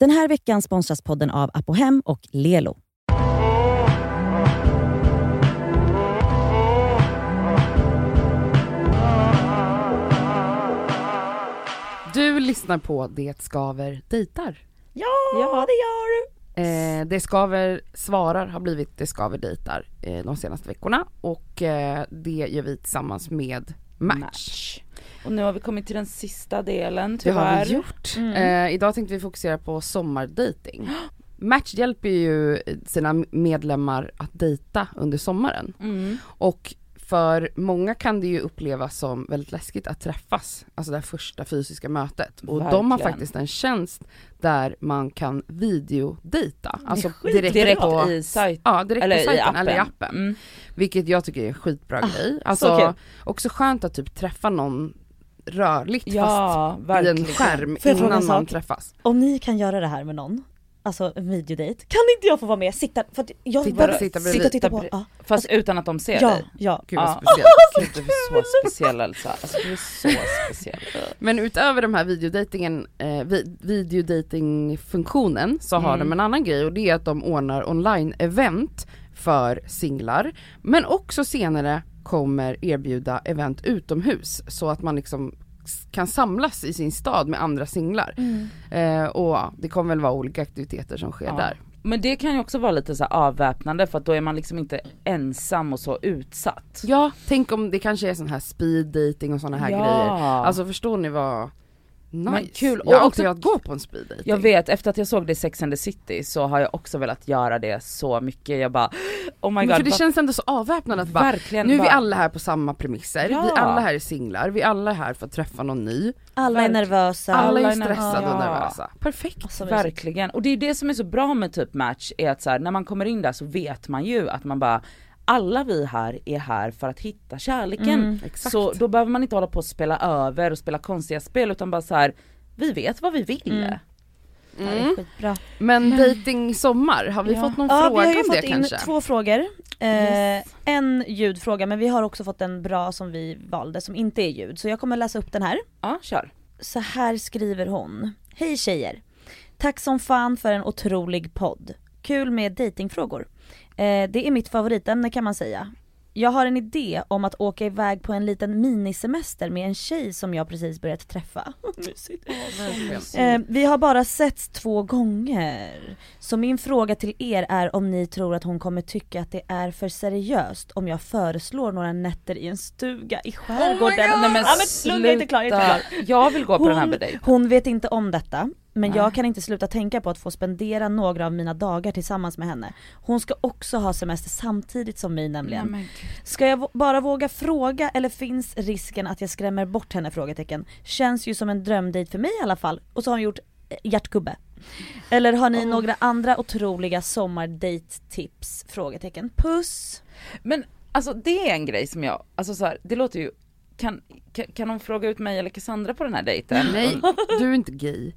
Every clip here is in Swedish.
Den här veckan sponsras podden av Apohem och Lelo. Du lyssnar på Det Skaver dejtar. Ja, ja det gör du. Eh, det Skaver svarar har blivit Det Skaver dejtar eh, de senaste veckorna och eh, det gör vi tillsammans med Match. Match. Och nu har vi kommit till den sista delen Det har tyvärr. vi gjort. Mm. Eh, idag tänkte vi fokusera på sommardating. Match hjälper ju sina medlemmar att dejta under sommaren Mm. och för många kan det ju upplevas som väldigt läskigt att träffas, alltså det här första fysiska mötet. Och de har Verkligen. faktiskt en tjänst där man kan videodejta. Alltså direkt, Direkt på, i sajt, ja, direkt eller på i sajten appen. eller i appen. Mm. Vilket jag tycker är en skitbra Ah, grej. så Alltså också skönt att typ träffa någon rörligt Ja, fast i verkligen. en skärm innan man träffas. Om ni kan göra det här med någon, alltså en videodate, kan inte jag få vara med? Sitta, för att jag Sitta- bara- sitta bredvid. sitta och titta på. Ja, Fast utan att de ser ja, dig. ja. Gud vad speciellt. Gud, du är så speciell Elsa, alltså du är så speciell. Men utöver de här videodatingen, eh, vi, videodatingfunktionen så har Mm. de en annan grej och det är att de ordnar online-event för singlar. Men också senare kommer erbjuda event utomhus så att man liksom kan samlas i sin stad med andra singlar. Mm. Eh, och det kommer väl vara olika aktiviteter som sker Ja. där. Men det kan ju också vara lite så avväpnande för att då är man liksom inte ensam och så utsatt. Ja, tänk om det kanske är sån här speed dating och såna här Ja. grejer. Alltså förstår ni vad nice? Men kul. Jag har Och också- velat gå på en speed dating. Jag vet, efter att jag såg det i Sex and the City så har jag också velat göra det så mycket. Jag bara, oh my Men god. för det vad- känns ändå så avväpnande att bara, nu är vi bara- alla här på samma premisser, Ja. vi alla här är singlar, vi alla är här för att träffa någon ny. Alla är nervösa. Alla, är stressade nervösa. och Ja. nervösa. Perfekt. Alltså. Verkligen, och det är det som är så bra med typ match är att så här, när man kommer in där så vet man ju att man bara alla vi här är här för att hitta kärleken. Mm. Så då behöver man inte hålla på och spela över och spela konstiga spel utan bara så här. vi vet vad vi vill. Mm. Ja, det är Mm. Men dating sommar, har vi Ja. fått någon Ja, vi fråga har ju om fått det in kanske? två frågor. Eh, Yes. En ljudfråga, men vi har också fått en bra som vi valde som inte är ljud. Så jag kommer läsa upp den här. Ja, kör. Så här skriver hon. Hej tjejer! Tack som fan för en otrolig podd. Kul med datingfrågor. Eh, det är mitt favoritämne kan man säga. Jag har en idé om att åka iväg på en liten minisemester med en tjej som jag precis börjat träffa. Mysigt. Eh, vi har bara setts två gånger. Så min fråga till er är om ni tror att hon kommer tycka att det är för seriöst om jag föreslår några nätter i en stuga i skärgården. Nej men ja, men lugn, jag är inte klar, jag är inte klar. Jag vill gå på den här Hon, med dig. hon vet inte om detta, men Nej. jag kan inte sluta tänka på att få spendera några av mina dagar tillsammans med henne. Hon ska också ha semester samtidigt som mig nämligen. Nej, Ska jag bara våga fråga eller finns risken att jag skrämmer bort henne? Frågetecken. Känns ju som en drömdejt för mig i alla fall. Och så har hon gjort eh, hjärtgubbe. Eller har ni Åh. några andra otroliga sommardejttips? Frågetecken. Puss! Men alltså det är en grej som jag, alltså så här, det låter ju, kan, kan, kan hon fråga ut mig eller Cassandra på den här dejten? Nej, du är inte gay.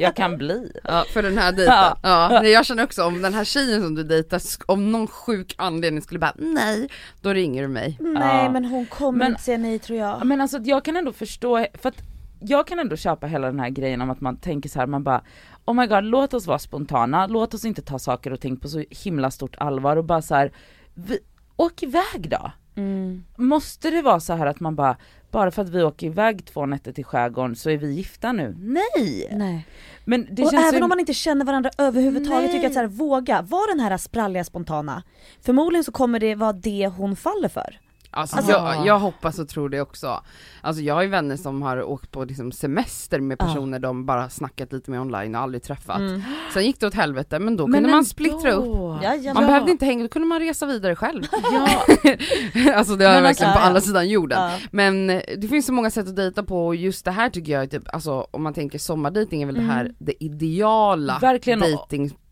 Jag kan bli. Ja, för den här dejten. Ja. Ja. jag känner också om den här tjejen som du dejtar, om någon sjuk anledning skulle bara nej, då ringer du mig. Nej Ja. men hon kommer Men- inte säga nej tror jag. Ja, Men alltså jag kan ändå förstå, för att jag kan ändå köpa hela den här grejen om att man tänker så här, man bara Oh my god, låt oss vara spontana, låt oss inte ta saker och ting på så himla stort allvar och bara så här, vi, åk iväg då. Mm. Måste det vara så här att man bara, bara för att vi åker iväg två nätter till skärgården så är vi gifta nu? Nej! Nej. Men det och känns även ju... om man inte känner varandra överhuvudtaget Nej. tycker jag att så här, våga, var den här spralliga spontana. Förmodligen så kommer det vara det hon faller för. Alltså, Alltså- jag, jag hoppas och tror det också. Alltså jag har ju vänner som har åkt på liksom semester med Ja. personer de bara snackat lite med online och aldrig träffat. Mm. Sen gick det åt helvete men då Men kunde man splittra upp. Man Ja. behövde inte hänga, då kunde man resa vidare själv. Ja, alltså det var Men verkligen på ja. andra sidan jorden. Ja. Men eh, det finns så många sätt att dejta på och just det här tycker jag är typ, alltså om man tänker sommardejting är väl det här Mm. det ideala Verkligen.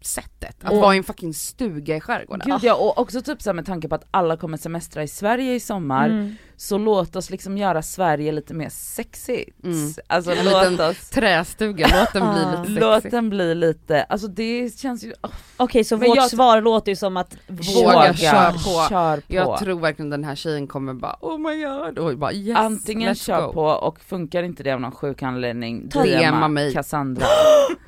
Dejtingsättet. Att Och- vara i en fucking stuga i skärgården. gud ja och också typ så här med tanke på att alla kommer semestra i Sverige i sommar Mm. Så låt oss liksom göra Sverige lite mer sexigt. Mm. Alltså En låt liten oss, Trästuga, låt den bli Ah. lite sexig. låt den bli lite, alltså det känns ju, oh, Okej så Men vårt jag- svar låter ju som att Våga, kör på. kör på. Jag tror verkligen den här tjejen kommer bara oh my god och bara yes, Antingen let's kör go. på och funkar inte det av någon sjuk anledning, DMa mig. Cassandra.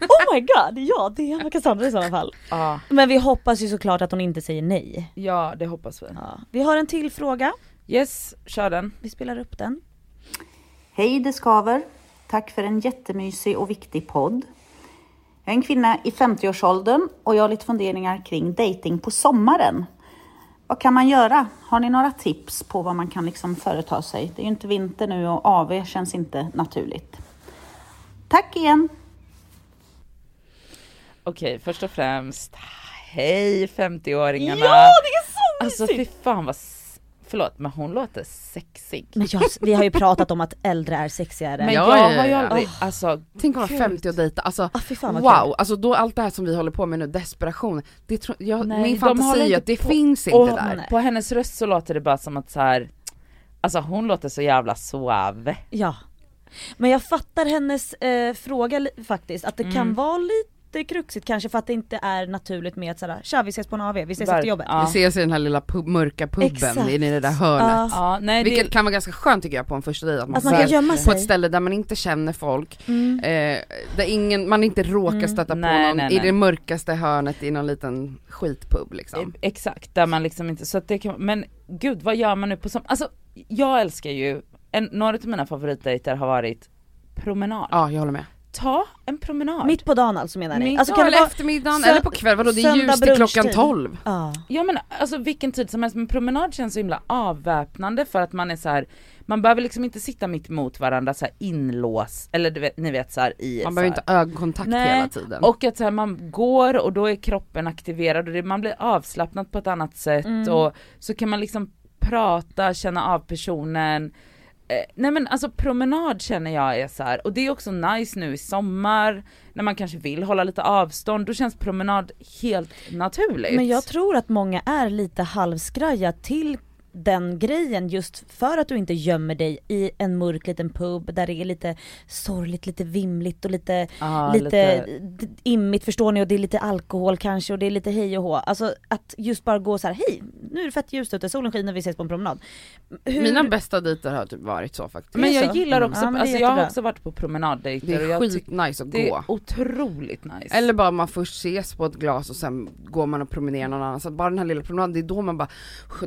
Oh my god, ja det är Cassandra i sådana fall. ja, Men vi hoppas ju såklart att hon inte säger nej. ja, det hoppas vi. Ja. Vi har en till fråga, Yes, kör den. vi spelar upp den. Hej det skaver! Tack för en jättemysig och viktig podd. Jag är en kvinna i 50-årsåldern och jag har lite funderingar kring dating på sommaren. Vad kan man göra? Har ni några tips på vad man kan liksom företa sig? Det är ju inte vinter nu och AV känns inte naturligt. Tack igen! Okej, först och främst, hej 50-åringarna! Ja det är så Alltså fy fan vad, förlåt men hon låter sexig. Men jag, vi har ju pratat om att äldre är sexigare. Men Ja, jag ja, har ju aldrig, alltså Tänk att vara Gud. 50 och dejta, alltså ah, fy fan vad wow, kul. alltså då allt det här som vi håller på med nu, desperation, det tro, jag, Nej, min de fantasi är att det på- finns inte och där. på hennes röst så låter det bara som att så här. alltså hon låter så jävla suave. Ja. Men jag fattar hennes eh, fråga faktiskt, att det kan Mm. vara lite kruxigt kanske för att det inte är naturligt med att såhär, tja vi ses på en AV, vi ses Ver- efter jobbet. Ja. Vi ses i den här lilla pub, mörka puben inne i det där hörnet. Ja. Ja, nej Vilket det, kan vara ganska skönt tycker jag på en första dejt, att man, Att man kan gömma på sig. ett ställe där man inte känner folk, Mm. eh, där ingen, man inte råkar Mm. stöta på Nej, någon nej, i nej. det mörkaste hörnet i någon liten skitpub liksom. exakt, där man liksom inte, så att det kan, men gud vad gör man nu på som, alltså jag älskar ju, en, några av mina favoritdejter har varit promenad. Ja jag håller med. Ta en promenad. Mitt på dagen alltså menar ni? Mitt- Alltså kan det eller vara, eftermiddagen eller på kväll, vadå det är ljust till klockan brunchtid? 12. ja. Ja men alltså vilken tid som helst, men promenad känns så himla avväpnande för att man är så här. man behöver liksom inte sitta mitt emot varandra så här inlås, eller vet, ni vet så här i Man så behöver här. inte ögonkontakt Nej, hela tiden. Och att så här, man går och då är kroppen aktiverad och det, man blir avslappnad på ett annat sätt Mm. och så kan man liksom prata, känna av personen. Eh, nej men alltså promenad känner jag är så här och det är också nice nu i sommar när man kanske vill hålla lite avstånd, då känns promenad helt naturligt. Men jag tror att många är lite halvskraja till den grejen just för att du inte gömmer dig i en mörk liten pub där det är lite sorgligt, lite vimligt och lite, Ja, lite, d- immigt förstår ni och det är lite alkohol kanske och det är lite hej och hå. Alltså att just bara gå så här: hej nu är det fett ljust ute, solen skiner, vi ses på en promenad. Hur, Mina bästa dejter har typ varit så faktiskt. Men Det jag så? gillar Mm. också, Ja, det är alltså jag har också varit på promenaddejter Det är skitnice att det gå. är otroligt nice. Eller bara man först ses på ett glas och sen går man och promenerar någon annanstans. Bara den här lilla promenaden, det är då man bara,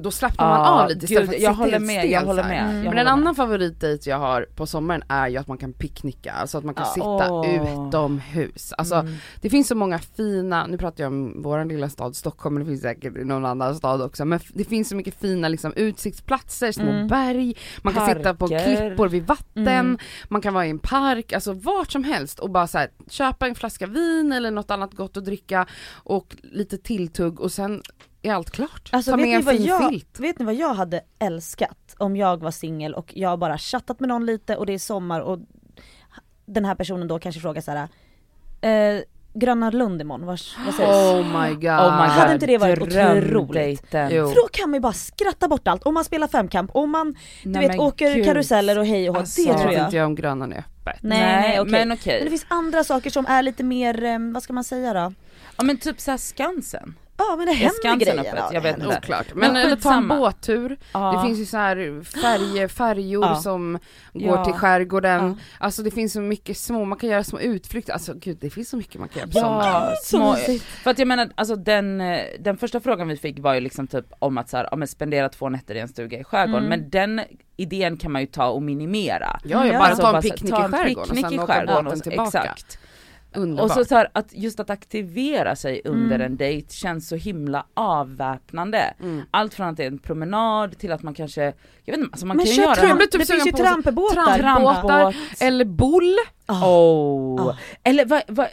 då slappnar man Ja, av lite istället gud, för att jag sitta håller med, stel jag håller så med. Mm. jag Men en annan favoritdejt jag har på sommaren är ju att man kan picknicka, alltså att man kan Ja. sitta Åh. utomhus. Alltså Mm. det finns så många fina, nu pratar jag om vår lilla stad Stockholm, men det finns säkert i någon annan stad också, f- det finns så mycket fina liksom utsiktsplatser, små Mm. berg, man kan sitta på Parker. klippor vid vatten, Mm. man kan vara i en park, alltså vart som helst och bara så här, köpa en flaska vin eller något annat gott att dricka och lite tilltugg och sen är allt klart. Alltså Ta med en fin jag, filt. vet ni vad jag hade älskat om jag var singel och jag bara chattat med någon lite och det är sommar och den här personen då kanske frågar så här. Eh, Gröna Lund imorgon, vad, vad sägs? Oh my god. Oh my god, Hade inte det varit otroligt? För då kan man ju bara skratta bort allt, om man spelar femkamp, om man du Nej, vet men åker gud. karuseller och hej och Alltså, det Jag tror vet jag. inte jag om Grönan är öppet. Nej, nej okej. men Men, okej. det finns andra saker som är lite mer, eh, vad ska man säga då? Ja men typ såhär Skansen. Ja men det händer Skansen grejer. öppet? Ja, Jag vet inte. Oklart. Men Men, eller ta en båttur, Ja. det finns ju så här färg, färjor Ja. som går Ja. till skärgården, Ja. alltså det finns så mycket små, man kan göra små utflykter, alltså gud det finns så mycket man kan göra på Ja, sommaren. Små, för att jag menar alltså den, eh, den första frågan vi fick var ju liksom typ om att så här, ja, men spendera två nätter i en stuga i skärgården, Mm. men den idén kan man ju ta och minimera. Ja, Ja. bara Alltså ta en picknick i en skärgården och sen åka båten tillbaka. Exakt. Underbart. Och så, så här, att just att aktivera sig under Mm. en dejt känns så himla avväpnande. Mm. Allt från att det är en promenad till att man kanske, jag vet inte, alltså man Men kan köp göra blir typ det finns ju trampebåtar. trampbåtar. Eller boll, Ah, Oh. Ah. Eller, vad, vad,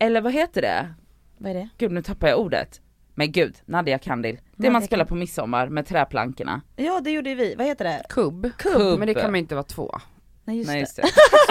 eller vad heter det? Vad är det? Gud nu tappar jag ordet. Men gud, Nadia Kandil. Det Nadia man spelar på midsommar med träplankorna. Ja det gjorde vi, vad heter det? kubb. Kubb. Men det kan man ju inte vara två. Nej just Nej det. just det.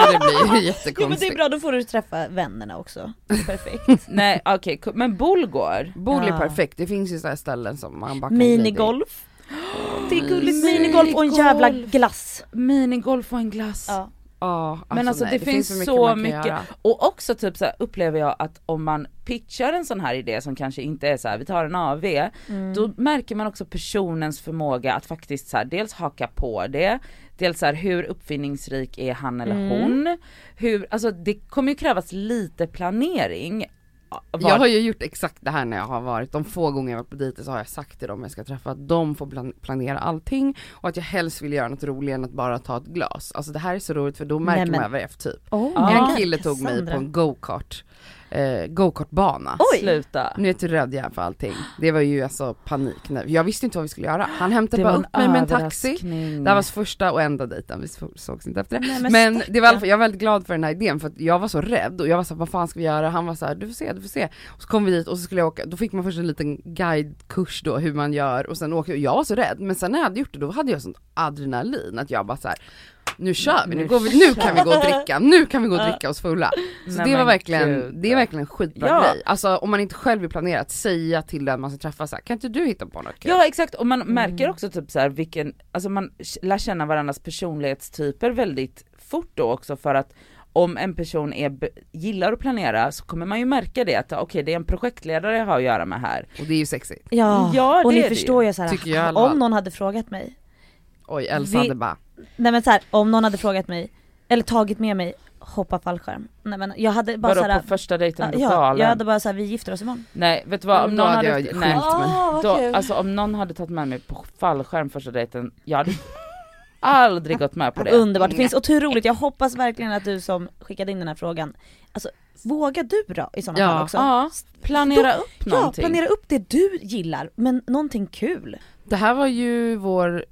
Så det blir ju Jo men det jättekonstigt. är bra, då får du träffa vännerna också. Perfekt. Nej okej, ku- men boll går. Boll är Ja. perfekt, det finns ju så här ställen som man bara kan Minigolf. Det är gulligt, minigolf och en jävla glass. Minigolf och en glass. Ja. Ja, Men alltså, nej, det, finns så mycket, så mycket, göra. och också typ så här, upplever jag att om man pitchar en sån här idé som kanske inte är så här, vi tar en AV, Mm. då märker man också personens förmåga att faktiskt så här, dels haka på det, dels så här, hur uppfinningsrik är han eller Mm. hon, hur, alltså det kommer ju krävas lite planering. Var- Jag har ju gjort exakt det här när jag har varit, de få gånger jag varit på dejter så har jag sagt till dem jag ska träffa att de får plan- planera allting och att jag helst vill göra något roligare än att bara ta ett glas. Alltså det här är så roligt för då märker Nej, men- man vad det är för typ. Oh En kille tog mig Cassandra. på en go-kart, eh, go-kartbana. Oj. Sluta. Nu är jag rädd jag för allting. Det var ju alltså panik, jag visste inte vad vi skulle göra. Han hämtade Det bara upp mig med en taxi. Det här var första och enda dejten, vi så- sågs inte efter det. Nej, men men det var alla fall, jag var väldigt glad för den här idén för att jag var så rädd och jag var så här, vad fan ska vi göra? Han var så här, du får se, du får se. Och så kom vi dit och så skulle jag åka, då fick man först en liten guidekurs då hur man gör och sen åkte jag, jag var så rädd men sen när jag hade gjort det då hade jag sånt adrenalin att jag bara så här. Nu kör vi, nu, går vi, nu kan vi gå och dricka, nu kan vi gå och dricka oss fulla. Så Nej, det var verkligen, gud. det är verkligen en skitbra Ja. grej. Alltså om man inte själv vill planera, att säga till den man ska träffa så här, kan inte du hitta på något kul? Ja exakt och man Mm. märker också typ så här vilken, alltså man lär känna varandras personlighetstyper väldigt fort då också för att om en person är, gillar att planera så kommer man ju märka det att okej det är en projektledare jag har att göra med här. Och det är ju sexigt. Ja, Ja, och ni förstår ju. ju så här, Tycker jag i alla fall. om någon hade frågat mig, Oj Elsa Vi- hade bara, nej men så här, om någon hade frågat mig, eller tagit med mig, hoppa fallskärm. Nej men jag hade bara Vadå såhär, på första dejten ja, jag hade bara såhär, vi gifter oss imorgon. Nej vet du vad, om Då någon hade hade, jag nej, skilt mig. vad då, kul. alltså om någon hade tagit med mig på fallskärm första dejten, jag hade aldrig gått med på det. Underbart, det finns otroligt, jag hoppas verkligen att du som skickade in den här frågan, alltså våga du då i sådana Ja. fall också? Ja, planera upp Ja, någonting. planera upp det du gillar, men någonting kul. Det här var ju vår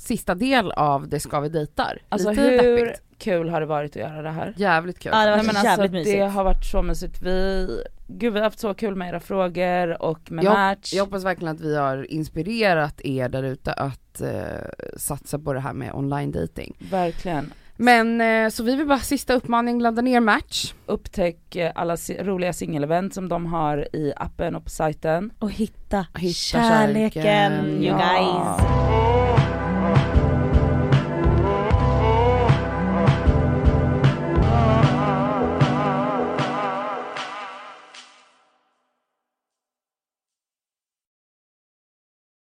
sista del av Det ska vi dejtar. Alltså Lite hur deppigt. kul har det varit att göra det här? Jävligt kul. Ja, det var Nej, men alltså, jävligt det mysigt. har varit så mysigt. Vi, gud vi har haft så kul med era frågor och med jag, match. jag hoppas verkligen att vi har inspirerat er där ute att eh, satsa på det här med online dating. Verkligen. Men eh, så vi vill bara sista uppmaning, ladda ner Match. Upptäck eh, alla si- roliga singelevent som de har i appen och på sajten. Och hitta, Hitta kärleken, kärleken. you Ja. guys.